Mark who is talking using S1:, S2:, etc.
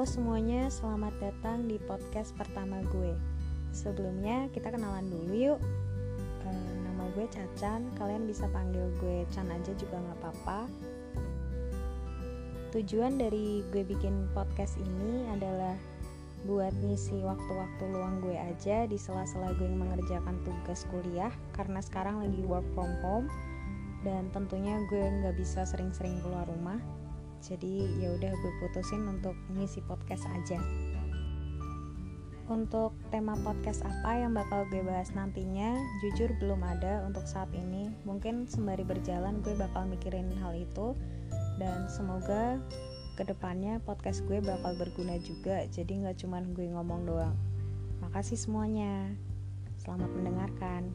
S1: Halo semuanya, selamat datang di podcast pertama gue. Sebelumnya kita kenalan dulu yuk. E, nama gue Cacan, kalian bisa panggil gue Can aja juga nggak apa-apa. Tujuan dari gue bikin podcast ini adalah buat ngisi waktu-waktu luang gue aja di sela-sela gue mengerjakan tugas kuliah karena sekarang lagi work from home dan tentunya gue nggak bisa sering-sering keluar rumah jadi ya udah gue putusin untuk ngisi podcast aja. Untuk tema podcast apa yang bakal gue bahas nantinya jujur belum ada untuk saat ini. Mungkin sembari berjalan gue bakal mikirin hal itu. Dan semoga ke depannya podcast gue bakal berguna juga. Jadi nggak cuman gue ngomong doang. Makasih semuanya. Selamat mendengarkan